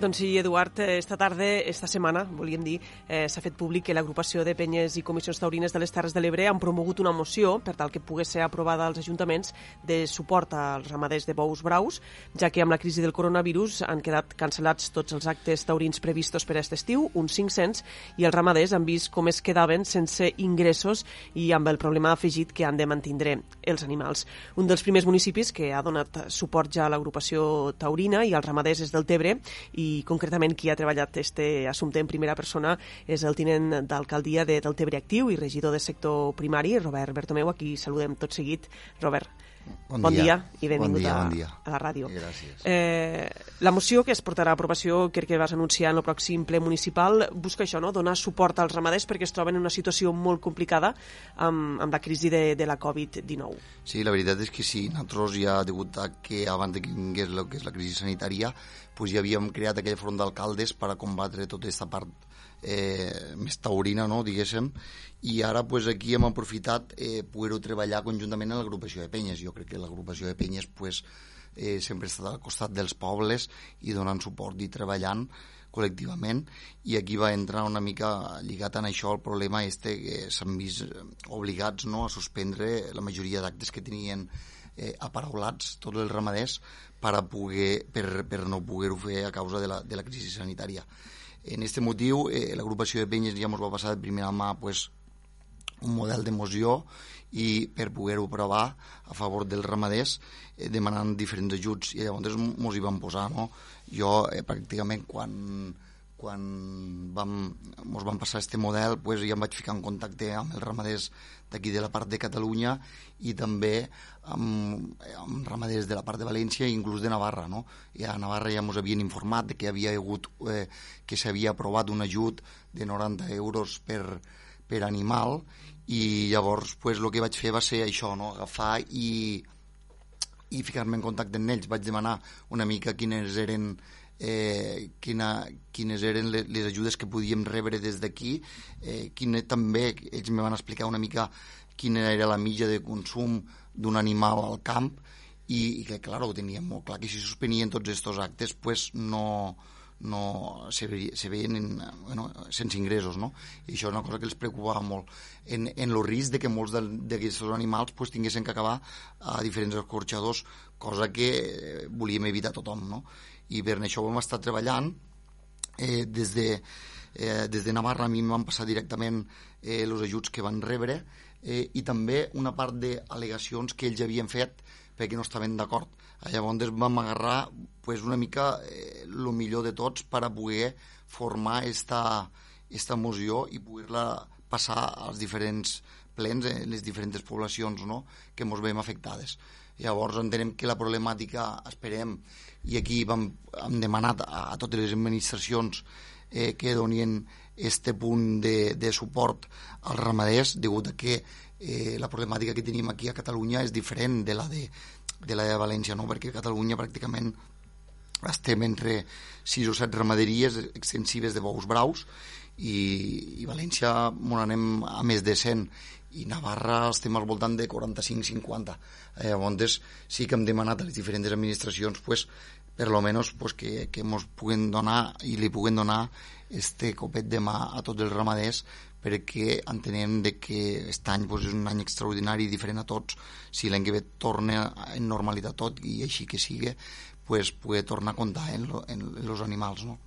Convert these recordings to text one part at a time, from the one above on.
Doncs sí, Eduard, eh, esta tarda, esta setmana, volíem dir, eh, s'ha fet públic que l'agrupació de penyes i comissions taurines de les Terres de l'Ebre han promogut una moció per tal que pogués ser aprovada als ajuntaments de suport als ramaders de bous braus, ja que amb la crisi del coronavirus han quedat cancel·lats tots els actes taurins previstos per aquest estiu, uns 500, i els ramaders han vist com es quedaven sense ingressos i amb el problema afegit que han de mantindre els animals. Un dels primers municipis que ha donat suport ja a l'agrupació taurina i als ramaders és del Tebre i i concretament qui ha treballat este assumpte en primera persona és el tinent d'alcaldia de Deltebre Actiu i regidor de sector primari, Robert Bertomeu, a qui saludem tot seguit. Robert, Bon, bon dia. dia i benvingut bon dia, a, bon dia. a la ràdio. Gràcies. Eh, la moció que es portarà a aprovació, crec que vas anunciar en el pròxim ple municipal, busca això, no? donar suport als ramaders perquè es troben en una situació molt complicada amb, amb la crisi de, de la Covid-19. Sí, la veritat és que sí, nosaltres ja degut a que abans que vingués el que és la crisi sanitària, pues ja havíem creat aquell front d'alcaldes per a combatre tota aquesta part eh, més taurina, no, diguéssim, i ara pues, aquí hem aprofitat eh, poder-ho treballar conjuntament amb l'agrupació de penyes. Jo crec que l'agrupació de penyes pues, eh, sempre ha estat al costat dels pobles i donant suport i treballant col·lectivament i aquí va entrar una mica lligat en això el problema este que s'han vist eh, obligats no, a suspendre la majoria d'actes que tenien eh, aparaulats tots els ramaders per, a poder, per, per no poder-ho fer a causa de la, de la crisi sanitària. En este motiu, eh, l'agrupació de penyes ja ens va passar de primera mà pues, un model de moció i per poder-ho provar a favor dels ramaders eh, demanant diferents ajuts i llavors ens hi vam posar no? jo eh, pràcticament quan, quan vam, ens vam passar este model pues, ja em vaig ficar en contacte amb els ramaders d'aquí de la part de Catalunya i també amb, amb ramaders de la part de València i inclús de Navarra. No? I a Navarra ja ens havien informat que havia hagut eh, que s'havia aprovat un ajut de 90 euros per, per animal i llavors pues, el que vaig fer va ser això, no? agafar i, i ficar-me en contacte amb ells. Vaig demanar una mica quines eren eh, quina, quines eren les, les ajudes que podíem rebre des d'aquí, eh, quine, també ells me van explicar una mica quina era la mitja de consum d'un animal al camp i, i que, clar, ho teníem molt clar, que si suspenien tots aquests actes, pues no, no se, se veien en, bueno, sense ingressos, no? I això és una cosa que els preocupava molt. En, en el risc de que molts d'aquests animals pues, tinguessin que acabar a diferents escorxadors, cosa que eh, volíem evitar tothom, no? I per això vam estar treballant eh, des de, eh, des de Navarra a mi van passar directament eh, ajuts que van rebre eh, i també una part d'al·legacions que ells havien fet perquè no estaven d'acord. Llavors vam agarrar pues, una mica eh, el millor de tots per a poder formar esta, esta moció i poder-la passar als diferents plens, eh, les diferents poblacions no? que ens veiem afectades. Llavors entenem que la problemàtica, esperem, i aquí vam, hem demanat a, a totes les administracions eh, que donien este punt de, de suport als ramaders, degut a que eh, la problemàtica que tenim aquí a Catalunya és diferent de la de, de la de València, no? perquè a Catalunya pràcticament estem entre 6 o 7 ramaderies extensives de bous braus i, i València on anem a més de 100 i Navarra estem al voltant de 45-50 eh, llavors sí que hem demanat a les diferents administracions pues, per lo menos pues, que, que ens puguen donar i li puguen donar este copet de mà a tots els ramaders perquè entenem de que aquest any pues, és un any extraordinari i diferent a tots si l'any que ve torna en normalitat tot i així que sigui pues, poder tornar a comptar en, lo, en, els animals no?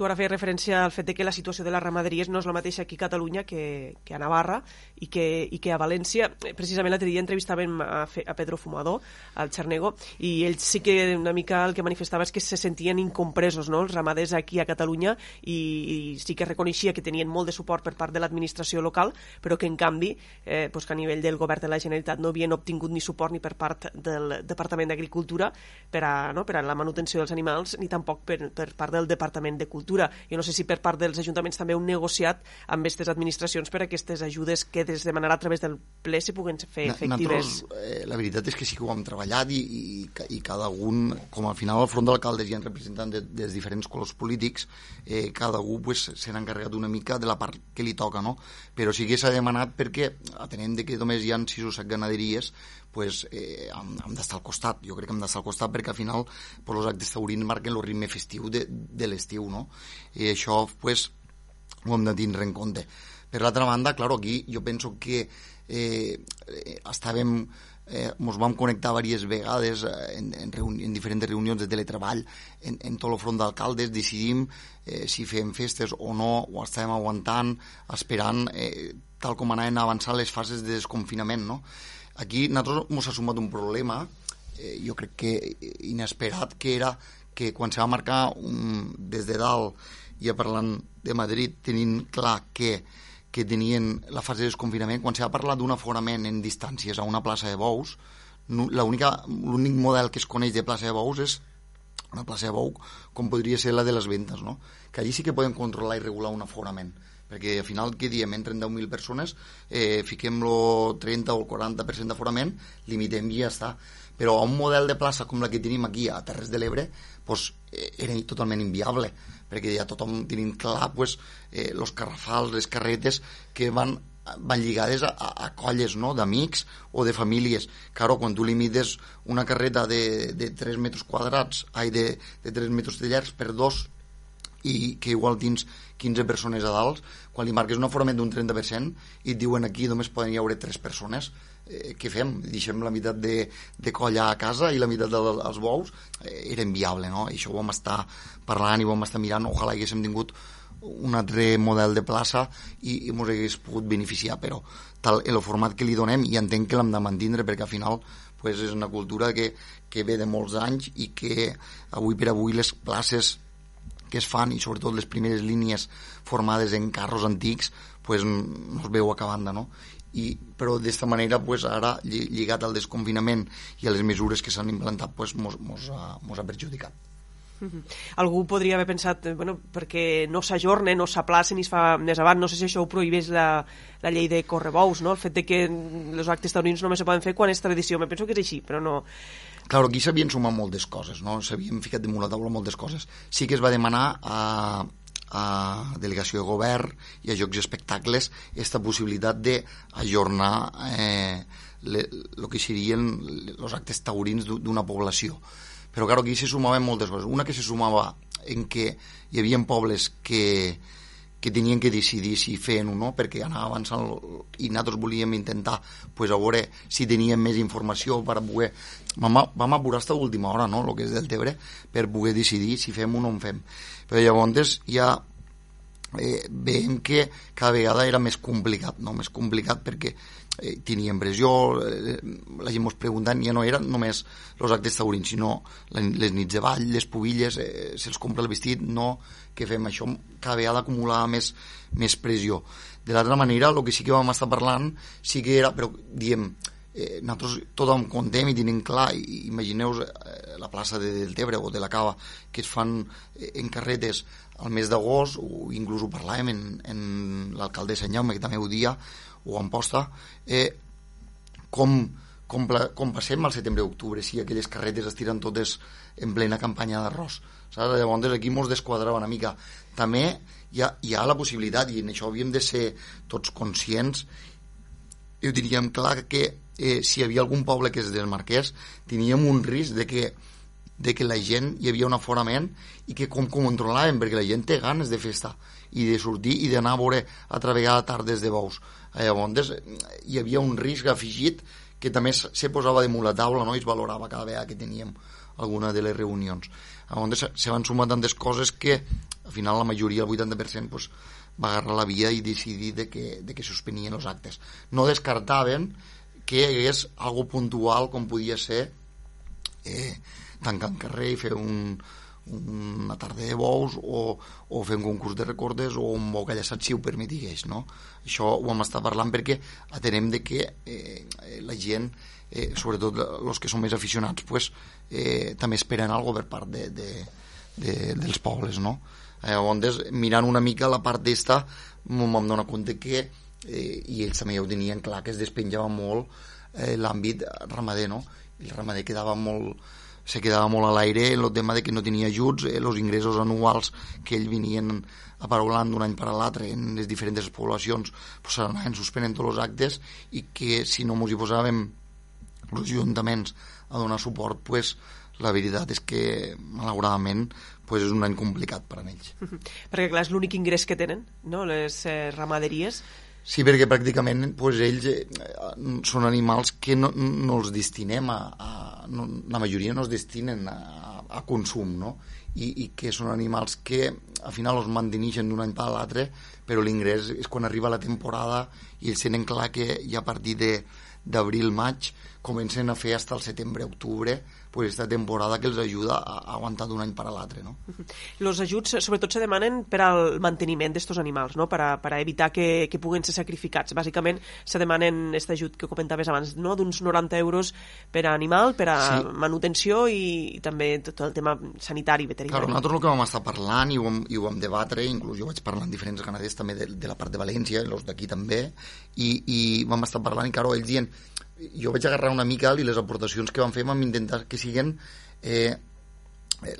Tu ara feies referència al fet de que la situació de les ramaderies no és la mateixa aquí a Catalunya que, que a Navarra i que, i que a València. Precisament l'altre dia entrevistàvem a, a Pedro Fumador, al Xernego, i ell sí que una mica el que manifestava és que se sentien incompresos no? els ramaders aquí a Catalunya i, i sí que reconeixia que tenien molt de suport per part de l'administració local, però que en canvi eh, pues que a nivell del govern de la Generalitat no havien obtingut ni suport ni per part del Departament d'Agricultura per, a, no? per a la manutenció dels animals ni tampoc per, per part del Departament de Cultura. Jo no sé si per part dels ajuntaments també heu negociat amb aquestes administracions per a aquestes ajudes que es demanarà a través del ple si puguen fer efectives. Nosaltres, eh, la veritat és que sí que ho hem treballat i, i, i cada un, com al final al front d'alcaldes hi ha representants de, dels diferents colors polítics, eh, cada un pues, se n'ha encarregat una mica de la part que li toca, no? Però sí que s'ha demanat perquè, atenent de que només hi ha 6 o 7 ganaderies, pues, eh, hem, hem d'estar al costat. Jo crec que hem d'estar al costat perquè al final pues, els actes taurins marquen el ritme festiu de, de l'estiu, no? I això pues, ho hem de tindre en compte. Per l'altra banda, clar, aquí jo penso que eh, estàvem eh, ens vam connectar diverses vegades eh, en, en, reuni en diferents reunions de teletreball en, en tot el front d'alcaldes, decidim eh, si fem festes o no, o estàvem aguantant, esperant eh, tal com anaven avançant les fases de desconfinament, no? Aquí nosaltres ens ha sumat un problema, eh, jo crec que inesperat, que era que quan se va marcar un, des de dalt, ja parlant de Madrid, tenint clar que que tenien la fase de desconfinament, quan s'ha parlat d'un aforament en distàncies a una plaça de bous, l'únic model que es coneix de plaça de bous és una plaça de bou com podria ser la de les ventes, no? que allí sí que podem controlar i regular un aforament perquè al final què diem, entren 10.000 persones eh, fiquem-lo 30 o el 40% d'aforament, limitem i ja està però un model de plaça com la que tenim aquí a Terres de l'Ebre pues, eh, era totalment inviable perquè ja tothom tenim clar pues, eh, los carrafals, les carretes que van van lligades a, a colles no? d'amics o de famílies. Claro, quan tu limites una carreta de, de 3 metres quadrats, ai, de, de 3 metres de llargs per dos, i que igual tens 15 persones a dalt, quan li marques un aforament d'un 30% i et diuen aquí només poden hi haure 3 persones, eh, què fem? Deixem la meitat de, de colla a casa i la meitat dels bous? Eh, era inviable, no? I això ho vam estar parlant i ho vam estar mirant, ojalà haguéssim tingut un altre model de plaça i, i ens hagués pogut beneficiar, però tal, el format que li donem i entenc que l'hem de mantindre perquè al final pues, és una cultura que, que ve de molts anys i que avui per avui les places que es fan i sobretot les primeres línies formades en carros antics pues, no es veu acabant, no? i, però d'esta manera pues, ara lligat al desconfinament i a les mesures que s'han implantat pues, mos, mos, ha, mos ha perjudicat -huh. Algú podria haver pensat, eh, bueno, perquè no s'ajornen, no s'aplacen i es fa més avant, no sé si això ho prohibeix la, la llei de Correbous, no? el fet de que els actes taurins només se poden fer quan és tradició, me penso que és així, però no... Claro, aquí s'havien sumat moltes coses, no? s'havien ficat damunt la taula moltes coses. Sí que es va demanar a, a delegació de govern i a jocs i espectacles aquesta possibilitat d'ajornar eh, el que serien els actes taurins d'una població. Però, clar, aquí se sumaven moltes coses. Una que se sumava en què hi havia pobles que, que tenien que decidir si feien o no, perquè anava avançant i nosaltres volíem intentar pues, a veure si teníem més informació per poder... Vam, vam apurar fins a l'última hora, no?, el que és del Tebre, per poder decidir si fem o no en fem. Però llavors ja eh, veiem que cada vegada era més complicat, no? més complicat perquè eh, teníem pressió, eh, la gent ens preguntant, ja no eren només els actes taurins, sinó les nits de ball, les pubilles, eh, se'ls compra el vestit, no, que fem? Això, cada vegada acumulava més, més pressió. De l'altra manera, el que sí que vam estar parlant, sí que era, però diem, eh, nosaltres tothom contem i tenim clar, i, imagineu eh, la plaça de Deltebre o de la Cava, que es fan eh, en carretes al mes d'agost, o inclús ho parlàvem en, en l'alcaldessa Nyaume, que també ho dia, o en posta, eh, com, com, com passem al setembre-octubre, si aquelles carretes es tiren totes en plena campanya d'arròs. Llavors aquí mos desquadrava una mica. També hi ha, hi ha la possibilitat, i en això havíem de ser tots conscients, i ho diríem clar que eh, si hi havia algun poble que es desmarqués, teníem un risc de que, de que la gent hi havia un aforament i que com, com controlàvem, perquè la gent té ganes de festa i de sortir i d'anar a veure altra vegada tardes de bous. Llavors hi havia un risc afegit que també se posava damunt la taula no? i es valorava cada vegada que teníem alguna de les reunions. Llavors se van sumar tantes coses que al final la majoria, el 80%, pues, va agarrar la via i decidir de que, de que suspenien els actes. No descartaven que hi hagués algo puntual com podia ser eh, tancar el carrer i fer un, una tarda de bous o, o fer un concurs de recordes o un boc allaçat si ho permetigués no? això ho hem estat parlant perquè atenem de que eh, la gent eh, sobretot els que són més aficionats pues, eh, també esperen algo per part de, de, de, dels pobles no? eh, llavors mirant una mica la part d'esta vam donar compte que eh, i ells també ja ho tenien clar que es despenjava molt eh, l'àmbit ramader no? el ramader quedava molt se quedava molt a l'aire en el tema de que no tenia ajuts, eh, els ingressos anuals que ell venien aparaulant d'un any per a l'altre en les diferents poblacions pues, s'anaven suspenent tots els actes i que si no ens hi posàvem els ajuntaments a donar suport pues, la veritat és que malauradament pues, és un any complicat per a ells perquè clar, és l'únic ingrés que tenen no? les eh, ramaderies Sí, perquè pràcticament pues, ells eh, són animals que no, no els destinem a, a no, la majoria no es destinen a, a consum, no? I, i que són animals que al final els manteneixen d'un any per l'altre, però l'ingrés és quan arriba la temporada i ells tenen clar que ja a partir d'abril-maig comencen a fer fins al setembre-octubre pues, esta temporada que els ajuda a aguantar d'un any per a l'altre. No? Los ajuts sobretot se demanen per al manteniment d'estos animals, no? per, a, per a evitar que, que puguen ser sacrificats. Bàsicament se demanen aquest ajut que comentaves abans, no? d'uns 90 euros per a animal, per a sí. manutenció i, i també tot el tema sanitari, veterinari. Claro, nosaltres el que vam estar parlant i ho, vam, i ho vam debatre, inclús jo vaig parlar amb diferents ganaders també de, de la part de València, els d'aquí també, i, i vam estar parlant i claro, ells dient jo vaig agarrar una mica i les aportacions que vam fer vam intentar que siguin eh,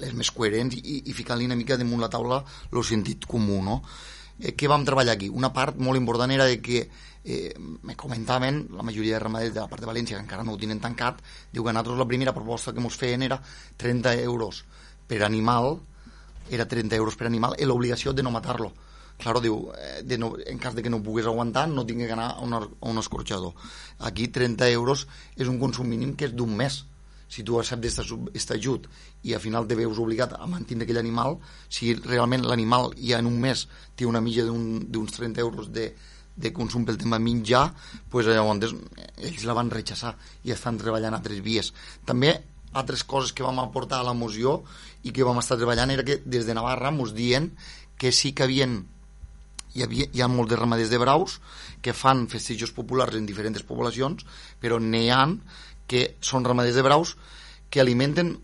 les més coherents i, i ficar-li una mica damunt la taula el sentit comú, no? Eh, què vam treballar aquí? Una part molt important era de que eh, me comentaven, la majoria de ramaders de la part de València, que encara no ho tenen tancat, diu que nosaltres la primera proposta que ens feien era 30 euros per animal, era 30 euros per animal, i l'obligació de no matar-lo claro, diu, eh, de no, en cas de que no pugués aguantar, no tingui que anar a, una, a un escorxador. Aquí 30 euros és un consum mínim que és d'un mes. Si tu acceptes aquest ajut i al final te veus obligat a mantenir aquell animal, si realment l'animal ja en un mes té una mitja d'uns un, 30 euros de, de consum pel tema mitjà, pues llavors ells la van rechaçar i estan treballant a tres vies. També altres coses que vam aportar a la moció i que vam estar treballant era que des de Navarra ens dient que sí que havien hi, havia, hi ha molts de ramaders de braus que fan festejos populars en diferents poblacions, però n'hi ha que són ramaders de braus que alimenten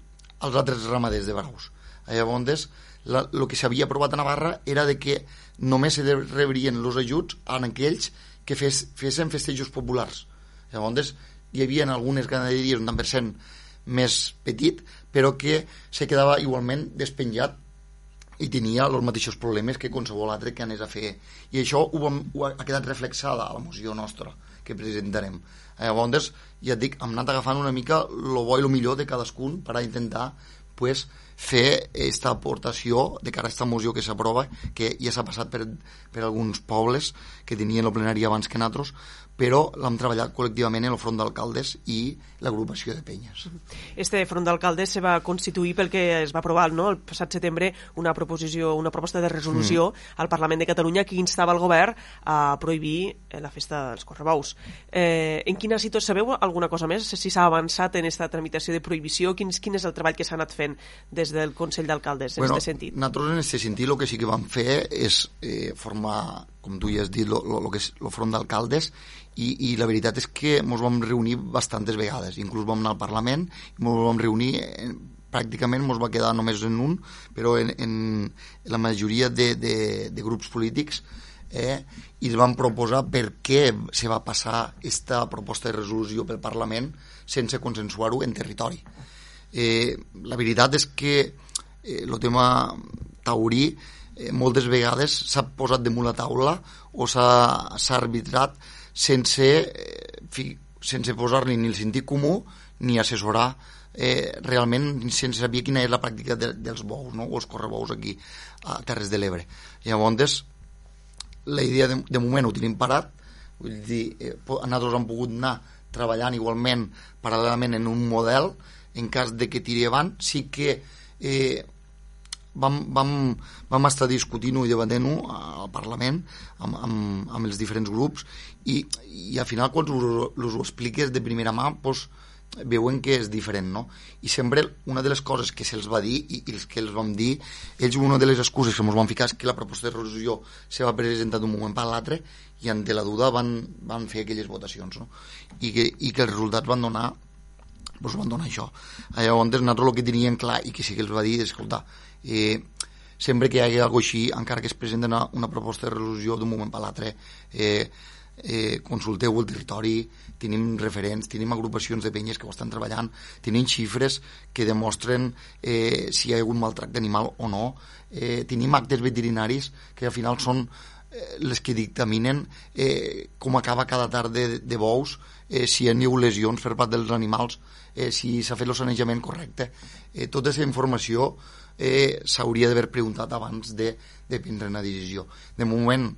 els altres ramaders de braus. Llavors, el que s'havia aprovat a Navarra era de que només se rebrien els ajuts en aquells que fes, fessin festejos populars. Llavors, hi havia algunes ganaderies un tant per cent més petit, però que se quedava igualment despenjat i tenia els mateixos problemes que qualsevol altre que anés a fer. I això ho, vam, ho ha, quedat reflexada a la moció nostra que presentarem. Llavors, ja et dic, hem anat agafant una mica el bo i el millor de cadascun per a intentar pues, fer aquesta aportació de cara a aquesta moció que s'aprova, que ja s'ha passat per, per alguns pobles que tenien el plenari abans que nosaltres, però l'hem treballat col·lectivament en el front d'alcaldes i l'agrupació de penyes. Este front d'alcaldes se va constituir pel que es va aprovar no? el passat setembre una proposició, una proposta de resolució mm. al Parlament de Catalunya que instava el govern a prohibir eh, la festa dels correbous. Eh, en quina situació sabeu alguna cosa més? Si s'ha avançat en aquesta tramitació de prohibició, quin, quin és el treball que s'ha anat fent des del Consell d'Alcaldes bueno, en aquest sentit? Nosaltres en aquest sentit el que sí que vam fer és eh, formar, com tu ja has dit, el que és el front d'alcaldes i, i la veritat és que ens vam reunir bastantes vegades, inclús vam anar al Parlament i ens vam reunir, eh, pràcticament ens va quedar només en un, però en, en la majoria de, de, de grups polítics eh, i es van proposar per què se va passar aquesta proposta de resolució pel Parlament sense consensuar-ho en territori. Eh, la veritat és que eh, el tema taurí eh, moltes vegades s'ha posat damunt la taula o s'ha arbitrat sense, eh, sense posar-li ni el sentit comú ni assessorar eh, realment sense saber quina és la pràctica de, dels bous no? o els correbous aquí a Terres de l'Ebre. Llavors, la idea de, de moment ho tenim parat, vull dir, eh, nosaltres hem pogut anar treballant igualment paral·lelament en un model en cas de que tiri avant, sí que eh, vam, vam, vam estar discutint-ho i debatent-ho al Parlament amb, amb, amb els diferents grups i, i al final quan us, ho expliques de primera mà doncs, veuen que és diferent, no? I sempre una de les coses que se'ls va dir i, i els que els vam dir, ells una de les excuses que ens van ficar és que la proposta de resolució se va presentar d'un moment per l'altre i ante la duda van, van fer aquelles votacions, no? I que, i que els resultats van donar doncs van donar això. Llavors, nosaltres el que teníem clar i que sí que els va dir, escolta, eh, sempre que hi hagi alguna així, encara que es presenta una, una proposta de resolució d'un moment per l'altre, eh, eh, consulteu el territori, tenim referents, tenim agrupacions de penyes que ho estan treballant, tenim xifres que demostren eh, si hi ha hagut maltracte animal o no, eh, tenim actes veterinaris que al final són eh, les que dictaminen eh, com acaba cada tarda de, de bous, eh, si hi ha lesions per part dels animals, eh, si s'ha fet el sanejament correcte. Eh, tota aquesta informació eh, s'hauria d'haver preguntat abans de, de prendre una decisió. De moment,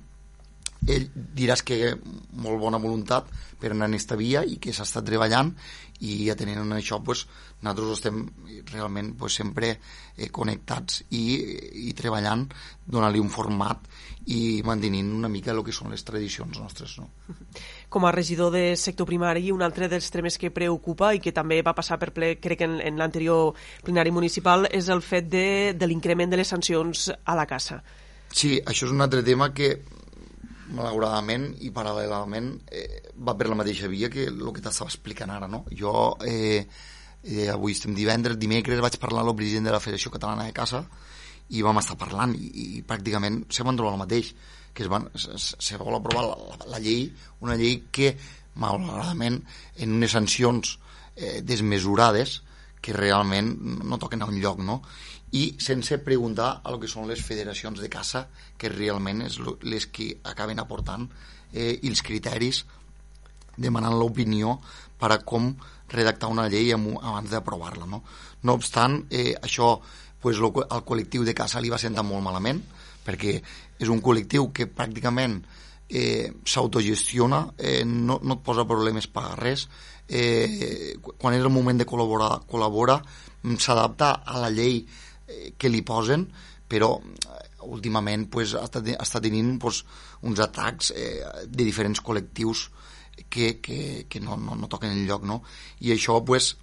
ell diràs que molt bona voluntat per anar en aquesta via i que s'ha estat treballant i atenent en això pues, nosaltres estem realment pues, sempre eh, connectats i, i treballant donant-li un format i mantenint una mica el que són les tradicions nostres. No? Com a regidor de sector primari, un altre dels temes que preocupa i que també va passar per ple, crec, en, en l'anterior plenari municipal, és el fet de, de l'increment de les sancions a la caça. Sí, això és un altre tema que malauradament i paral·lelament eh, va per la mateixa via que el que t'estava explicant ara, no? Jo, eh, eh, avui estem divendres, dimecres vaig parlar amb el president de la Federació Catalana de Caça i vam estar parlant i, i pràcticament se van trobar el mateix, que es, van, se, se vol aprovar la, la, la llei, una llei que, malauradament, en unes sancions eh, desmesurades, que realment no toquen a un lloc, no? i sense preguntar a lo que són les federacions de caça, que realment és les que acaben aportant eh, els criteris demanant l'opinió per a com redactar una llei abans d'aprovar-la. No? no obstant, eh, això pues, lo, al col·lectiu de caça li va sentar molt malament, perquè és un col·lectiu que pràcticament eh, s'autogestiona, eh, no, no et posa problemes per res, eh, quan és el moment de col·laborar, col·labora, s'adapta a la llei Eh, que li posen, però eh, últimament pues, està, està tenint pues, uns atacs eh, de diferents col·lectius que, que, que no, no, no toquen el lloc, no? I això, pues,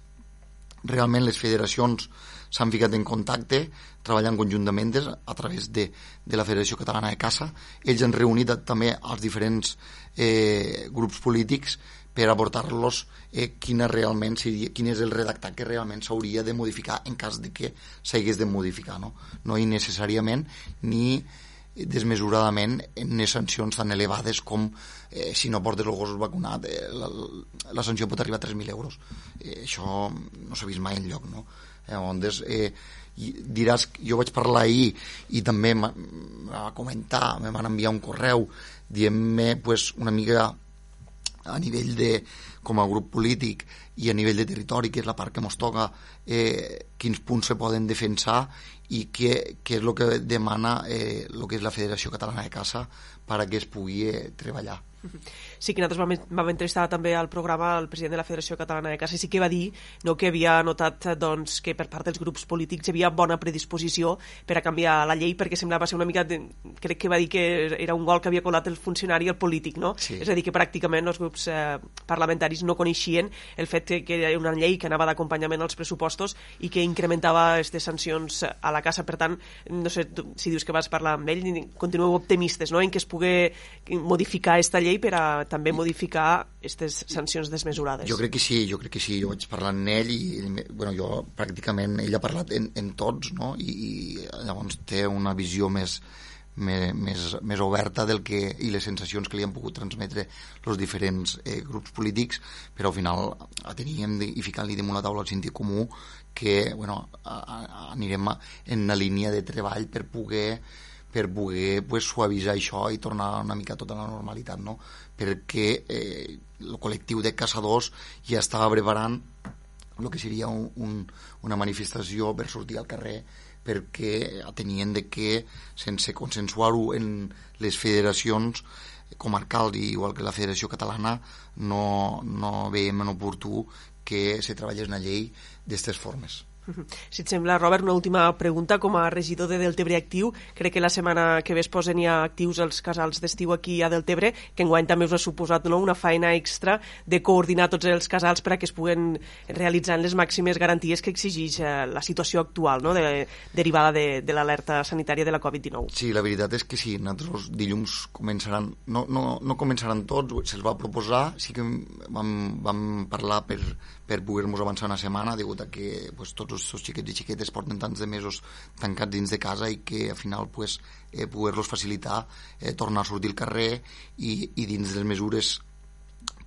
realment les federacions s'han ficat en contacte, treballant conjuntament a través de, de la Federació Catalana de Caça. Ells han reunit també els diferents eh, grups polítics per aportar-los eh, quina realment seria, quin és el redactat que realment s'hauria de modificar en cas de que s'hagués de modificar, no? No innecessàriament ni desmesuradament en sancions tan elevades com eh, si no portes el gos vacunat eh, la, la sanció pot arribar a 3.000 euros eh, això no s'ha vist mai en lloc no? llavors eh, diràs, jo vaig parlar ahir i també va comentar, me van enviar un correu dient-me pues, una mica a nivell de, com a grup polític i a nivell de territori, que és la part que ens toca, eh, quins punts se poden defensar i què, què és el que demana eh, el que és la Federació Catalana de Caça per a que es pugui eh, treballar. Sí que nosaltres vam, vam entrevistar també al programa el president de la Federació Catalana de Caça i sí que va dir no, que havia notat doncs, que per part dels grups polítics hi havia bona predisposició per a canviar la llei perquè semblava ser una mica... De, crec que va dir que era un gol que havia colat el funcionari al polític, no? Sí. És a dir, que pràcticament els grups eh, parlamentaris no coneixien el fet que, que era una llei que anava d'acompanyament als pressupostos i que incrementava aquestes sancions a la casa. Per tant, no sé tu, si dius que vas parlar amb ell, continueu optimistes no? en que es pugui modificar aquesta llei per a també modificar aquestes sancions desmesurades. Jo crec que sí, jo crec que sí. Jo vaig parlar amb ell i ell, bueno, jo pràcticament ell ha parlat en, en tots, no? I, i llavors té una visió més, més, més, més oberta del que, i les sensacions que li han pogut transmetre els diferents eh, grups polítics, però al final teníem de, i ficant-li damunt la taula el sentit comú que bueno, a, a, anirem en una línia de treball per poder per poder pues, suavitzar això i tornar una mica tota la normalitat, no? perquè eh, el col·lectiu de caçadors ja estava preparant el que seria un, un, una manifestació per sortir al carrer perquè tenien de que, sense consensuar-ho en les federacions comarcals, igual que la Federació Catalana, no, no veiem en oportú que se treballés una llei d'aquestes formes. Si et sembla, Robert, una última pregunta. Com a regidor de Deltebre Actiu, crec que la setmana que ve es posen ja actius els casals d'estiu aquí a Deltebre, que enguany també us ha suposat no? una feina extra de coordinar tots els casals per a que es puguen realitzar les màximes garanties que exigeix eh, la situació actual no? de, derivada de, de l'alerta sanitària de la Covid-19. Sí, la veritat és que sí, nosaltres dilluns començaran, no, no, no començaran tots, se'ls va proposar, sí que vam, vam parlar per, per poder-nos avançar una setmana, degut a que pues, tots els xiquets i xiquetes porten tants de mesos tancats dins de casa i que al final pues, eh, poder-los facilitar eh, tornar a sortir al carrer i, i dins de les mesures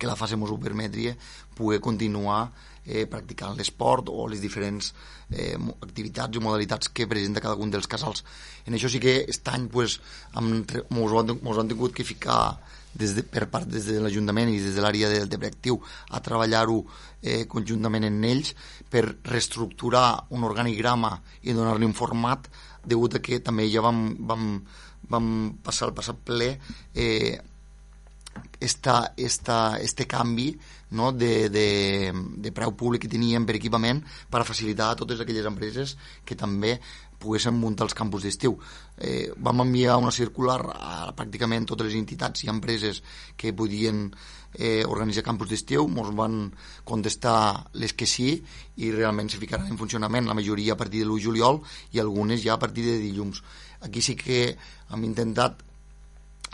que la fase ens ho permetria poder continuar eh, practicant l'esport o les diferents eh, activitats o modalitats que presenta cada un dels casals. En això sí que aquest any pues, ens han tingut que ficar des de, per part des de l'Ajuntament i des de l'àrea del Debre Actiu a treballar-ho eh, conjuntament en ells per reestructurar un organigrama i donar-li un format degut a que també ja vam, vam, vam passar el passat ple eh, esta, esta, este canvi no, de, de, de preu públic que teníem per equipament per facilitar a totes aquelles empreses que també poguessin muntar els campus d'estiu. Eh, vam enviar una circular a pràcticament totes les entitats i empreses que podien eh, organitzar campus d'estiu, ens van contestar les que sí i realment se ficaran en funcionament, la majoria a partir de l'1 juliol i algunes ja a partir de dilluns. Aquí sí que hem intentat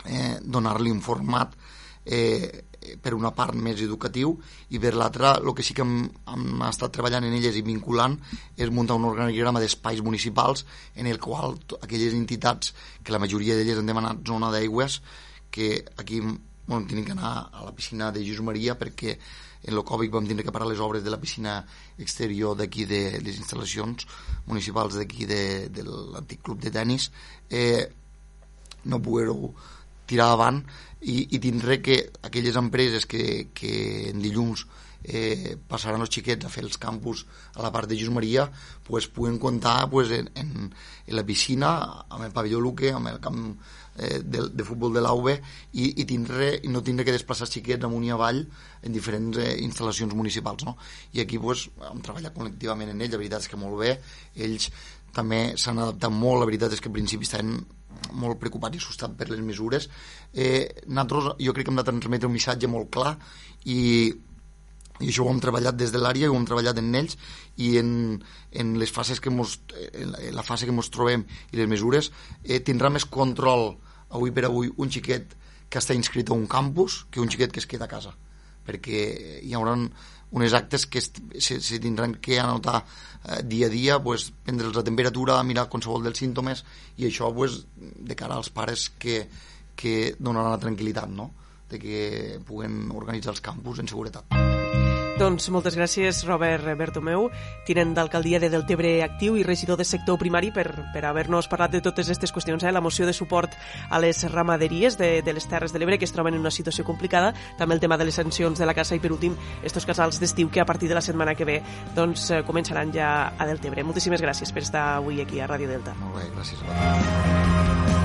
eh, donar-li un format eh, per una part més educatiu i per l'altra el que sí que hem, hem estat treballant en elles i vinculant és muntar un organigrama d'espais municipals en el qual aquelles entitats que la majoria d'elles han demanat zona d'aigües que aquí bueno, tenen que anar a la piscina de Jesús Maria perquè en el Covid vam tenir que parar les obres de la piscina exterior d'aquí de les instal·lacions municipals d'aquí de, de l'antic club de tennis. Eh, no poder-ho tirar avant i, i tindré que aquelles empreses que, que en dilluns eh, passaran els xiquets a fer els campus a la part de Jesús Maria pues, puguen comptar pues, en, en, en la piscina, amb el pavelló Luque, amb el camp eh, de, de futbol de l'AUB i, i, tindré, i no tindré que desplaçar xiquets amunt i avall en diferents eh, instal·lacions municipals. No? I aquí pues, hem treballat col·lectivament en ells, la veritat és que molt bé, ells també s'han adaptat molt, la veritat és que al principi estaven molt preocupats i assustats per les mesures. Eh, nosaltres jo crec que hem de transmetre un missatge molt clar i, i això ho hem treballat des de l'àrea, ho hem treballat en ells i en, en les fases que mos, en la fase que ens trobem i les mesures eh, tindrà més control avui per avui un xiquet que està inscrit a un campus que un xiquet que es queda a casa perquè hi haurà unes actes que se, se tindran que anotar eh, dia a dia, pues, prendre'ls la temperatura, mirar qualsevol dels símptomes i això pues, de cara als pares que, que donaran la tranquil·litat no? de que puguen organitzar els campus en seguretat. Doncs moltes gràcies, Robert Bertomeu, tinent d'alcaldia de Deltebre Actiu i regidor de sector primari per, per haver-nos parlat de totes aquestes qüestions, eh? la moció de suport a les ramaderies de, de les Terres de l'Ebre que es troben en una situació complicada, també el tema de les sancions de la caça i per últim estos casals d'estiu que a partir de la setmana que ve doncs, eh, començaran ja a Deltebre. Moltíssimes gràcies per estar avui aquí a Ràdio Delta. Molt bé, gràcies a.